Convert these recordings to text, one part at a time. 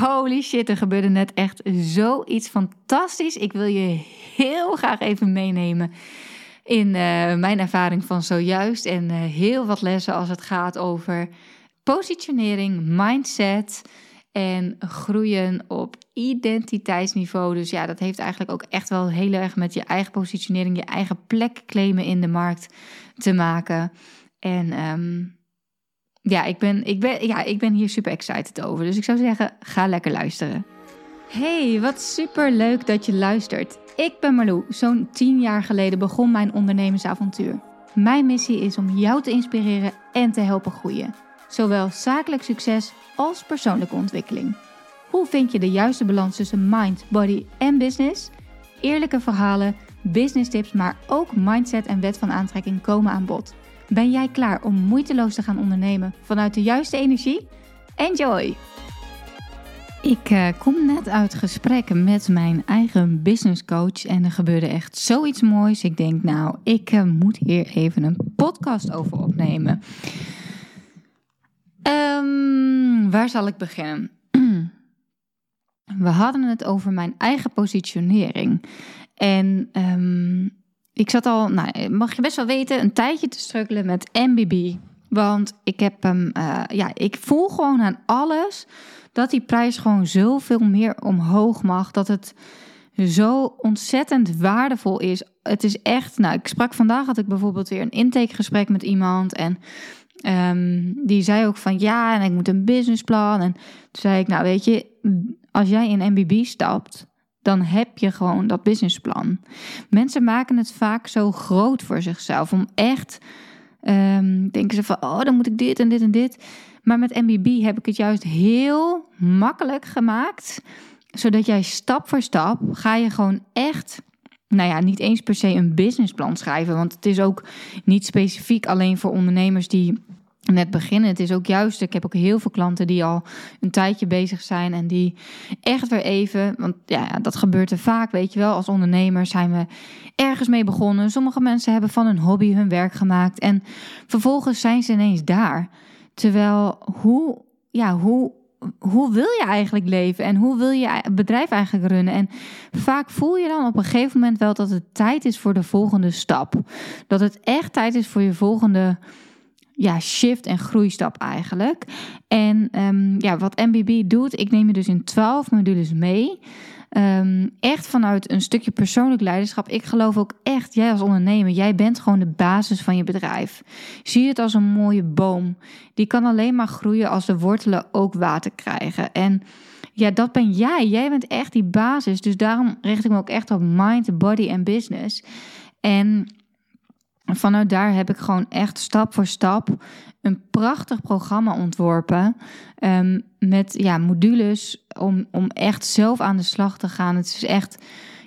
Holy shit, er gebeurde net echt zoiets fantastisch. Ik wil je heel graag even meenemen in uh, mijn ervaring van zojuist. En uh, heel wat lessen als het gaat over positionering, mindset en groeien op identiteitsniveau. Dus ja, dat heeft eigenlijk ook echt wel heel erg met je eigen positionering, je eigen plek claimen in de markt te maken. En um, ja, ik ben, ik, ben, ja, ik ben hier super excited over. Dus ik zou zeggen, ga lekker luisteren. Hey, wat super leuk dat je luistert. Ik ben Marlou. Zo'n tien jaar geleden begon mijn ondernemersavontuur. Mijn missie is om jou te inspireren en te helpen groeien. Zowel zakelijk succes als persoonlijke ontwikkeling. Hoe vind je de juiste balans tussen mind, body en business? Eerlijke verhalen, business tips, maar ook mindset en wet van aantrekking komen aan bod. Ben jij klaar om moeiteloos te gaan ondernemen vanuit de juiste energie? Enjoy! Ik uh, kom net uit gesprek met mijn eigen business coach en er gebeurde echt zoiets moois. Ik denk, nou, ik uh, moet hier even een podcast over opnemen. Um, waar zal ik beginnen? We hadden het over mijn eigen positionering. En um, ik zat al, nou, mag je best wel weten, een tijdje te struggelen met MBB. Want ik heb hem, uh, ja, ik voel gewoon aan alles dat die prijs gewoon zoveel meer omhoog mag. Dat het zo ontzettend waardevol is. Het is echt, nou, ik sprak vandaag, had ik bijvoorbeeld weer een intakegesprek met iemand. En um, die zei ook van ja, en ik moet een businessplan. En toen zei ik, nou, weet je, als jij in MBB stapt dan heb je gewoon dat businessplan. Mensen maken het vaak zo groot voor zichzelf om echt um, denken ze van oh dan moet ik dit en dit en dit. Maar met MBB heb ik het juist heel makkelijk gemaakt, zodat jij stap voor stap ga je gewoon echt nou ja, niet eens per se een businessplan schrijven. Want het is ook niet specifiek alleen voor ondernemers die net beginnen. Het is ook juist, ik heb ook heel veel klanten die al een tijdje bezig zijn en die echt weer even, want ja, dat gebeurt er vaak, weet je wel, als ondernemer zijn we ergens mee begonnen. Sommige mensen hebben van een hobby hun werk gemaakt en vervolgens zijn ze ineens daar. Terwijl hoe, ja, hoe, hoe wil je eigenlijk leven en hoe wil je bedrijf eigenlijk runnen? En vaak voel je dan op een gegeven moment wel dat het tijd is voor de volgende stap. Dat het echt tijd is voor je volgende ja, shift en groeistap eigenlijk. En um, ja, wat MBB doet, ik neem je dus in 12 modules mee. Um, echt vanuit een stukje persoonlijk leiderschap. Ik geloof ook echt, jij als ondernemer, jij bent gewoon de basis van je bedrijf. Zie het als een mooie boom. Die kan alleen maar groeien als de wortelen ook water krijgen. En ja, dat ben jij. Jij bent echt die basis. Dus daarom richt ik me ook echt op mind, body en business. En vanuit daar heb ik gewoon echt stap voor stap een prachtig programma ontworpen. Um, met ja, modules om, om echt zelf aan de slag te gaan. Het is echt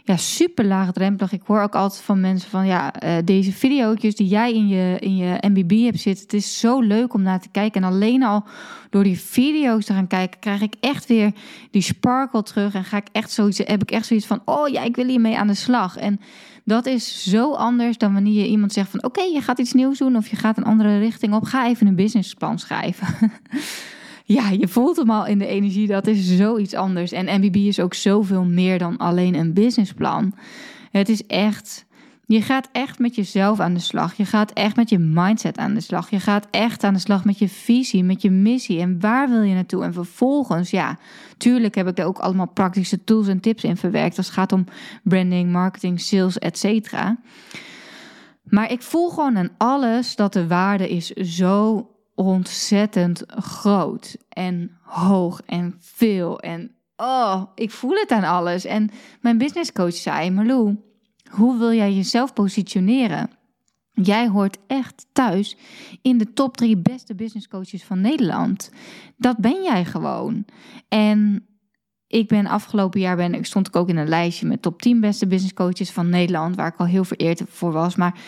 ja, super laagdrempelig. Ik hoor ook altijd van mensen van ja, uh, deze video's die jij in je, in je MBB hebt zitten. Het is zo leuk om naar te kijken. En alleen al door die video's te gaan kijken, krijg ik echt weer die sparkle terug. En ga ik echt zoiets, heb ik echt zoiets van: oh ja, ik wil hiermee aan de slag. En dat is zo anders dan wanneer je iemand zegt van oké, je gaat iets nieuws doen of je gaat een andere richting op. Ga even een businessplan schrijven. ja, je voelt hem al in de energie. Dat is zoiets anders. En MBB is ook zoveel meer dan alleen een businessplan. Het is echt je gaat echt met jezelf aan de slag. Je gaat echt met je mindset aan de slag. Je gaat echt aan de slag met je visie, met je missie. En waar wil je naartoe? En vervolgens, ja, tuurlijk heb ik daar ook allemaal praktische tools en tips in verwerkt. Als het gaat om branding, marketing, sales, etc. Maar ik voel gewoon aan alles dat de waarde is zo ontzettend groot en hoog en veel. En oh, ik voel het aan alles. En mijn business coach zei, Marlou hoe wil jij jezelf positioneren? Jij hoort echt thuis in de top drie beste business coaches van Nederland. Dat ben jij gewoon. En ik ben afgelopen jaar ben, stond ik ook in een lijstje met top 10 beste business coaches van Nederland, waar ik al heel vereerd voor was. Maar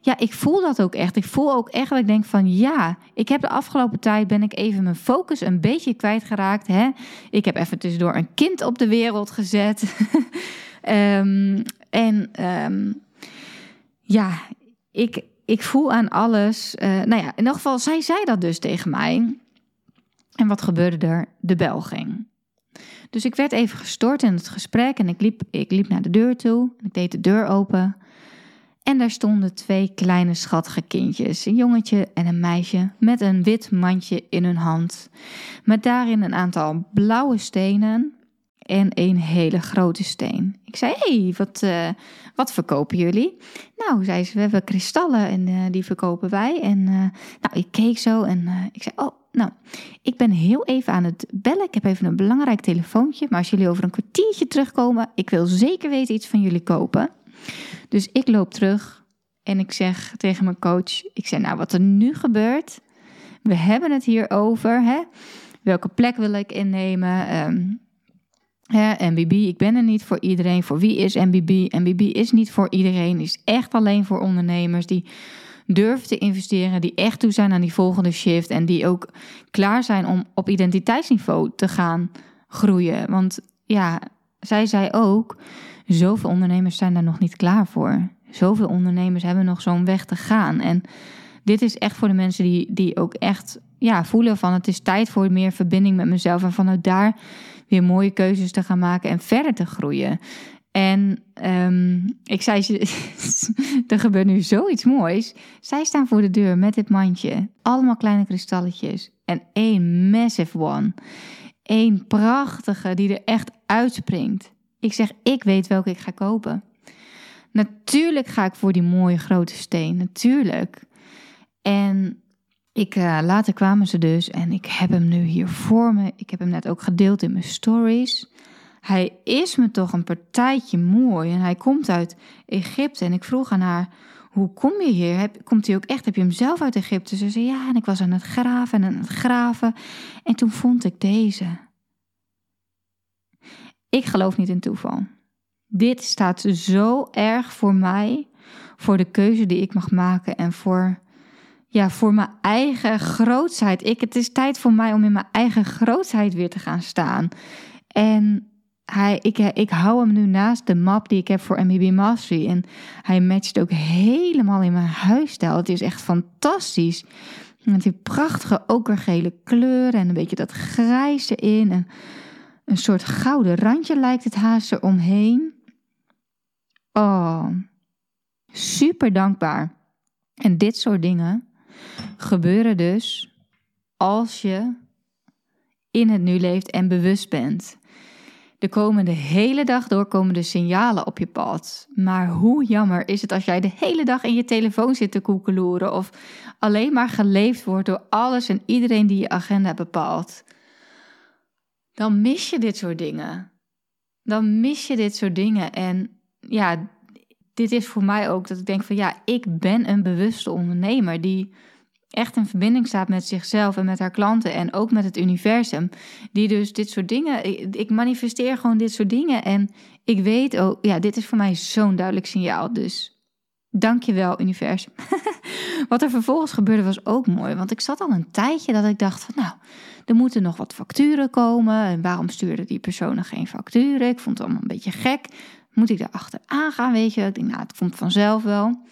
ja, ik voel dat ook echt. Ik voel ook echt dat ik denk van ja, ik heb de afgelopen tijd ben ik even mijn focus een beetje kwijtgeraakt. Hè? Ik heb even tussendoor een kind op de wereld gezet. um, En um, ja, ik, ik voel aan alles. Uh, nou ja, in ieder geval, zij zei dat dus tegen mij. En wat gebeurde er? De bel ging. Dus ik werd even gestoord in het gesprek en ik liep, ik liep naar de deur toe. Ik deed de deur open. En daar stonden twee kleine schattige kindjes, een jongetje en een meisje, met een wit mandje in hun hand. Met daarin een aantal blauwe stenen en een hele grote steen. Ik zei, hey, wat, uh, wat verkopen jullie? Nou, zei ze, we hebben kristallen en uh, die verkopen wij. En uh, nou, ik keek zo en ik zei, oh, nou, ik ben heel even aan het bellen. Ik heb even een belangrijk telefoontje. Maar als jullie over een kwartiertje terugkomen, ik wil zeker weten iets van jullie kopen. Dus ik loop terug en ik zeg tegen mijn coach: Ik zeg, nou, wat er nu gebeurt, we hebben het hier over. Hè? Welke plek wil ik innemen? Um, hè, MBB, ik ben er niet voor iedereen. Voor wie is MBB? MBB is niet voor iedereen, is echt alleen voor ondernemers die durven te investeren, die echt toe zijn aan die volgende shift en die ook klaar zijn om op identiteitsniveau te gaan groeien. Want ja, zij zei ook, zoveel ondernemers zijn daar nog niet klaar voor. Zoveel ondernemers hebben nog zo'n weg te gaan. En dit is echt voor de mensen die, die ook echt ja, voelen van het is tijd voor meer verbinding met mezelf. En vanuit daar weer mooie keuzes te gaan maken en verder te groeien. En um, ik zei, er gebeurt nu zoiets moois. Zij staan voor de deur met dit mandje. Allemaal kleine kristalletjes. En één massive one. Eén prachtige die er echt uitspringt. Ik zeg, ik weet welke ik ga kopen. Natuurlijk ga ik voor die mooie grote steen. Natuurlijk. En ik, uh, later kwamen ze dus en ik heb hem nu hier voor me. Ik heb hem net ook gedeeld in mijn stories. Hij is me toch een partijtje mooi en hij komt uit Egypte. En ik vroeg aan haar, hoe kom je hier? Komt hij ook echt? Heb je hem zelf uit Egypte? Ze zei, ja, en ik was aan het graven en aan het graven. En toen vond ik deze. Ik geloof niet in toeval. Dit staat zo erg voor mij, voor de keuze die ik mag maken en voor, ja, voor mijn eigen grootsheid. Ik, het is tijd voor mij om in mijn eigen grootsheid weer te gaan staan. En hij, ik, ik hou hem nu naast de map die ik heb voor MBB Mastery. En hij matcht ook helemaal in mijn huisstijl. Het is echt fantastisch. Het heeft prachtige okergele kleur en een beetje dat grijze in. En een soort gouden randje lijkt het haast eromheen. Oh, super dankbaar. En dit soort dingen gebeuren dus als je in het nu leeft en bewust bent. De hele dag door komen de signalen op je pad. Maar hoe jammer is het als jij de hele dag in je telefoon zit te koekeloeren of alleen maar geleefd wordt door alles en iedereen die je agenda bepaalt dan mis je dit soort dingen. Dan mis je dit soort dingen. En ja, dit is voor mij ook dat ik denk van ja, ik ben een bewuste ondernemer die echt in verbinding staat met zichzelf en met haar klanten en ook met het universum. Die dus dit soort dingen, ik manifesteer gewoon dit soort dingen en ik weet ook, ja, dit is voor mij zo'n duidelijk signaal. Dus Dankjewel, universum. wat er vervolgens gebeurde was ook mooi. Want ik zat al een tijdje dat ik dacht van nou, er moeten nog wat facturen komen. En waarom stuurde die persoon geen facturen? Ik vond het allemaal een beetje gek. Moet ik erachter gaan, weet je? Ik denk, nou, het komt vanzelf wel.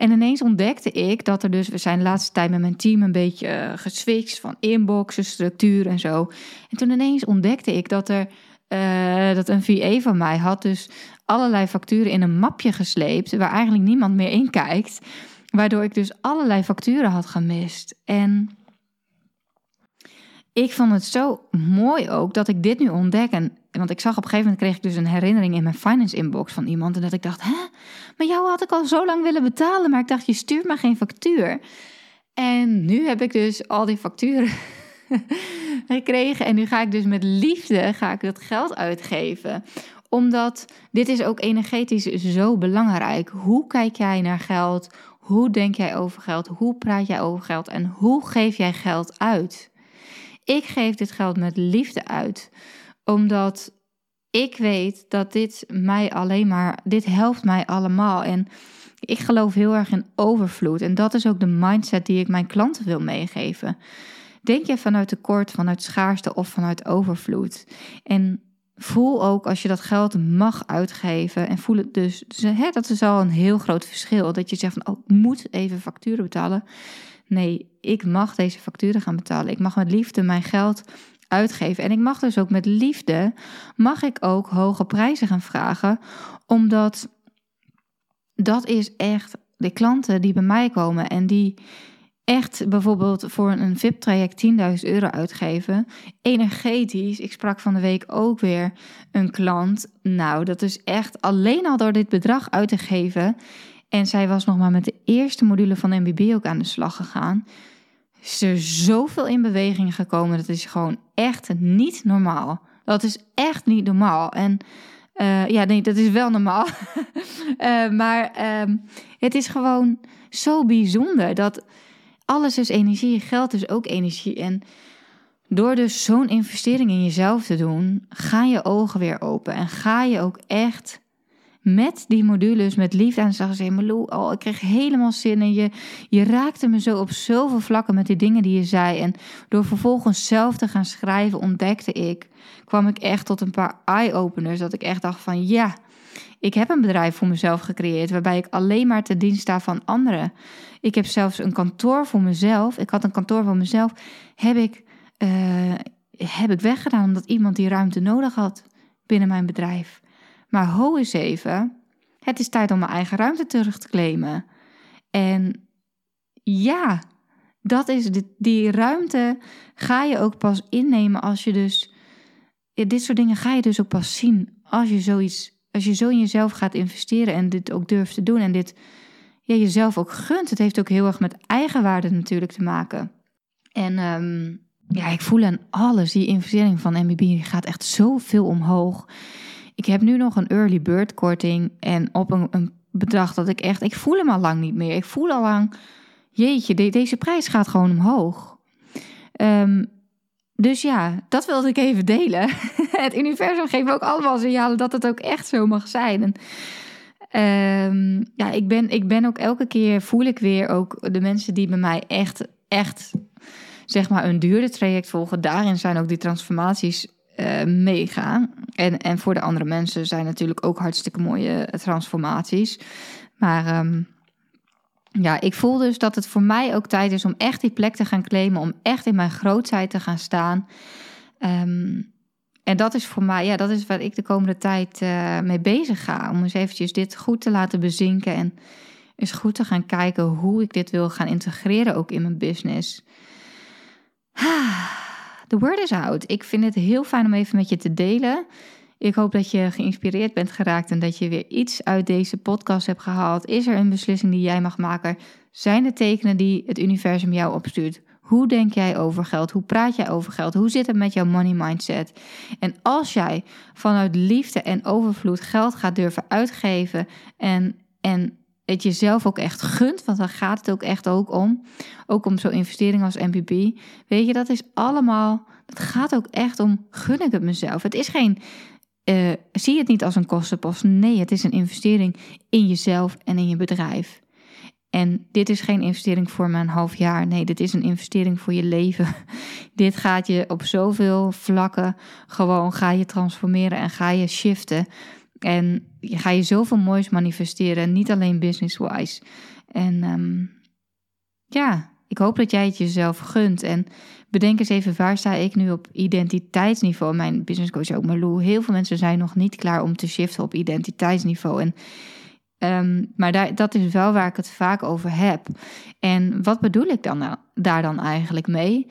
En ineens ontdekte ik dat er dus, we zijn de laatste tijd met mijn team een beetje uh, van inboxen, structuur en zo. En toen ineens ontdekte ik dat er uh, dat een VA van mij had dus allerlei facturen in een mapje gesleept waar eigenlijk niemand meer in kijkt. Waardoor ik dus allerlei facturen had gemist. En ik vond het zo mooi ook dat ik dit nu ontdek. En, want ik zag op een gegeven moment kreeg ik dus een herinnering in mijn finance inbox van iemand. En dat ik dacht, hè, maar jou had ik al zo lang willen betalen. Maar ik dacht, je stuurt me geen factuur. En nu heb ik dus al die facturen gekregen. En nu ga ik dus met liefde ga ik het geld uitgeven omdat dit is ook energetisch zo belangrijk. Hoe kijk jij naar geld? Hoe denk jij over geld? Hoe praat jij over geld? En hoe geef jij geld uit? Ik geef dit geld met liefde uit, omdat ik weet dat dit mij alleen maar, dit helpt mij allemaal. En ik geloof heel erg in overvloed. En dat is ook de mindset die ik mijn klanten wil meegeven. Denk je vanuit tekort, vanuit schaarste of vanuit overvloed? En voel ook als je dat geld mag uitgeven en voel het dus, dus hè, dat is al een heel groot verschil. Dat je zegt van, oh, ik moet even facturen betalen. Nee, ik mag deze facturen gaan betalen. Ik mag met liefde mijn geld uitgeven. En ik mag dus ook met liefde, mag ik ook hoge prijzen gaan vragen, omdat dat is echt de klanten die bij mij komen en die echt bijvoorbeeld voor een VIP-traject 10.000 euro uitgeven. Energetisch, ik sprak van de week ook weer een klant. Nou, dat is echt alleen al door dit bedrag uit te geven. En zij was nog maar met de eerste module van MBB ook aan de slag gegaan. Is er zoveel in beweging gekomen. Dat is gewoon echt niet normaal. Dat is echt niet normaal. En uh, ja, nee, dat is wel normaal. uh, maar uh, het is gewoon zo bijzonder dat alles is energie, geld is ook energie. En door dus zo'n investering in jezelf te doen, gaan je ogen weer open en ga je ook echt met die modules, met liefde aan de zeggen, Malou, oh, ik kreeg helemaal zin in je. Je raakte me zo op zoveel vlakken met die dingen die je zei. En door vervolgens zelf te gaan schrijven, ontdekte ik, kwam ik echt tot een paar eye-openers. Dat ik echt dacht van, ja, ik heb een bedrijf voor mezelf gecreëerd waarbij ik alleen maar te dienst sta van anderen. Ik heb zelfs een kantoor voor mezelf. Ik had een kantoor voor mezelf. Heb ik, uh, heb ik weggedaan omdat iemand die ruimte nodig had binnen mijn bedrijf. Maar ho eens even. Het is tijd om mijn eigen ruimte terug te claimen. En ja, dat is die, ruimte ga je ook pas innemen als je dus. Dit soort dingen ga je dus ook pas zien als je zoiets als je zo in jezelf gaat investeren en dit ook durft te doen en dit ja, jezelf ook gunt. Het heeft ook heel erg met eigenwaarde natuurlijk te maken. En um, ja, ik voel aan alles, die investering van MBB gaat echt zoveel omhoog. Ik heb nu nog een early bird korting en op een, een bedrag dat ik echt, ik voel hem al lang niet meer. Ik voel al lang, jeetje, deze prijs gaat gewoon omhoog. Um, dus ja, dat wilde ik even delen. Het universum geeft ook allemaal signalen dat het ook echt zo mag zijn. En, um, ja, ik ben, ik ben ook elke keer, voel ik weer ook de mensen die bij mij echt, echt, zeg maar, een duurder traject volgen. Daarin zijn ook die transformaties uh, mega. En, en voor de andere mensen zijn natuurlijk ook hartstikke mooie transformaties. Maar um, ja, ik voel dus dat het voor mij ook tijd is om echt die plek te gaan claimen, om echt in mijn grootheid te gaan staan. Um, en dat is voor mij, ja, dat is waar ik de komende tijd uh, mee bezig ga. Om eens eventjes dit goed te laten bezinken en eens goed te gaan kijken hoe ik dit wil gaan integreren ook in mijn business. The word is out. Ik vind het heel fijn om even met je te delen. Ik hoop dat je geïnspireerd bent geraakt en dat je weer iets uit deze podcast hebt gehaald. Is er een beslissing die jij mag maken? Zijn er tekenen die het universum jou opstuurt? Hoe denk jij over geld? Hoe praat jij over geld? Hoe zit het met jouw money mindset? En als jij vanuit liefde en overvloed geld gaat durven uitgeven en, en het jezelf ook echt gunt, want daar gaat het ook echt ook om. Ook om zo'n investering als MPP. Weet je, dat is allemaal, dat gaat ook echt om, gun ik het mezelf. Het is geen uh, zie het niet als een kostenpost. Nee, het is een investering in jezelf en in je bedrijf. En dit is geen investering voor mijn half jaar. Nee, dit is een investering voor je leven. dit gaat je op zoveel vlakken gewoon ga je transformeren en ga je shiften. En je ga je zoveel moois manifesteren, niet alleen business-wise. En um, ja, ik hoop dat jij het jezelf gunt. En bedenk eens even, waar sta ik nu op identiteitsniveau? Mijn business coach ook, Marlou. Heel veel mensen zijn nog niet klaar om te shiften op identiteitsniveau. En, um, maar daar, dat is wel waar ik het vaak over heb. En wat bedoel ik dan nou, daar dan eigenlijk mee?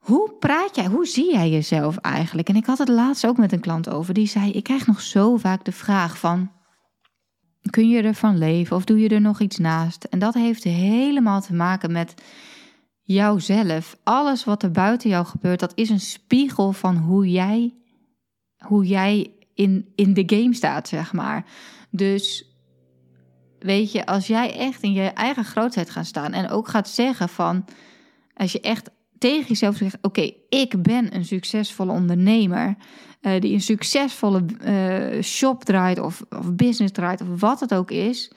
Hoe praat jij, hoe zie jij jezelf eigenlijk? En ik had het laatst ook met een klant over. Die zei, ik krijg nog zo vaak de vraag van... Kun je ervan leven of doe je er nog iets naast? En dat heeft helemaal te maken met jouzelf. Alles wat er buiten jou gebeurt, dat is een spiegel van hoe jij, hoe jij in, in de game staat, zeg maar. Dus weet je, als jij echt in je eigen grootheid gaat staan en ook gaat zeggen van, als je echt tegen jezelf zegt: Oké, ik ben een succesvolle ondernemer. Uh, die een succesvolle uh, shop draait of, of, business draait of wat het ook is.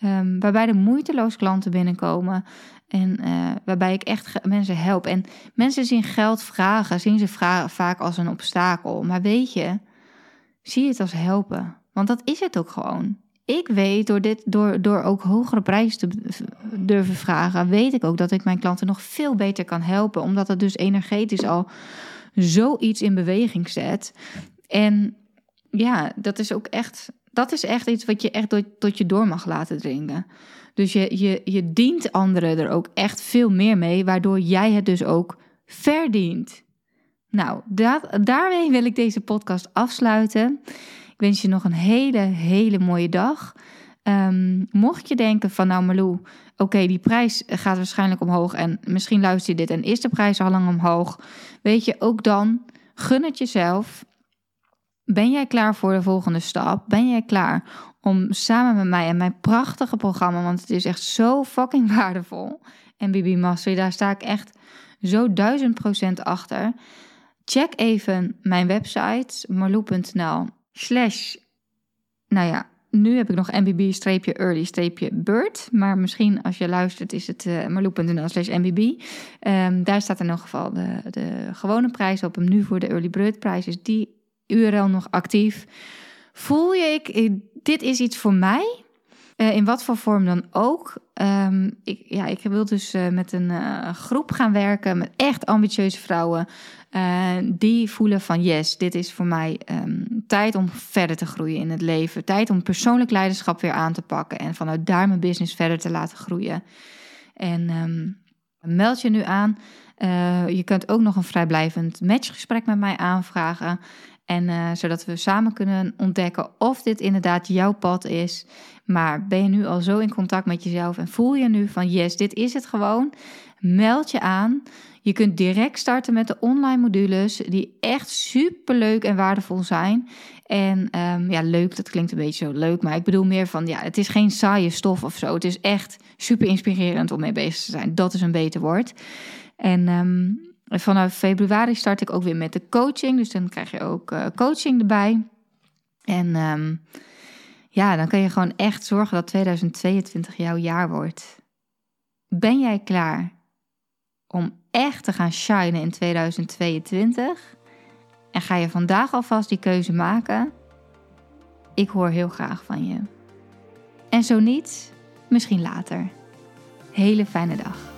Um, waarbij er moeiteloos klanten binnenkomen. En uh, waarbij ik echt mensen help. En mensen zien geld vragen, zien ze vaak als een obstakel. Maar weet je, zie het als helpen. Want dat is het ook gewoon. Ik weet door, dit, door, door ook hogere prijzen te durven vragen, weet ik ook dat ik mijn klanten nog veel beter kan helpen. Omdat het dus energetisch al zoiets in beweging zet. En ja, dat is ook echt, dat is echt iets wat je echt tot je door mag laten dringen. Dus je, je, je dient anderen er ook echt veel meer mee, waardoor jij het dus ook verdient. Nou, dat, daarmee wil ik deze podcast afsluiten. Ik wens je nog een hele, hele mooie dag. Um, mocht je denken van nou Marlou, oké, die prijs gaat waarschijnlijk omhoog en misschien luister je dit en is de prijs al lang omhoog. Weet je, ook dan gun het jezelf. Ben jij klaar voor de volgende stap? Ben jij klaar om samen met mij en mijn prachtige programma, want het is echt zo fucking waardevol. En BB Mastery, daar sta ik echt zo duizend procent achter. Check even mijn website marloe.nl slash, nou ja, nu heb ik nog mbb-early-bird. Maar misschien als je luistert is het uh, marloe.nl slash mbb. Ehm, daar staat in ieder geval de, de gewone prijs op. hem nu voor de early bird prijs is die URL nog actief. Voel je, ik, dit is iets voor mij. Uh, in wat voor vorm dan ook. Um, ik, ja, ik wil dus uh, met een uh, groep gaan werken met echt ambitieuze vrouwen. die voelen van yes, dit is voor mij um, tijd om verder te groeien in het leven. Tijd om persoonlijk leiderschap weer aan te pakken. En vanuit daar mijn business verder te laten groeien. En um, meld je nu aan. je kunt ook nog een vrijblijvend matchgesprek met mij aanvragen. En uh, zodat we samen kunnen ontdekken of dit inderdaad jouw pad is. Maar ben je nu al zo in contact met jezelf en voel je nu van yes, dit is het gewoon? Meld je aan. Je kunt direct starten met de online modules die echt super leuk en waardevol zijn. En um, ja, leuk, dat klinkt een beetje zo leuk, maar ik bedoel meer van ja, het is geen saaie stof of zo. Het is echt super inspirerend om mee bezig te zijn. Dat is een beter woord. En um, vanaf februari start ik ook weer met de coaching. Dus dan krijg je ook uh, coaching erbij. En um, ja, dan kan je gewoon echt zorgen dat 2022 jouw jaar wordt. Ben jij klaar om echt te gaan shinen in 2022? En ga je vandaag alvast die keuze maken? Ik hoor heel graag van je. En zo niet, misschien later. Hele fijne dag.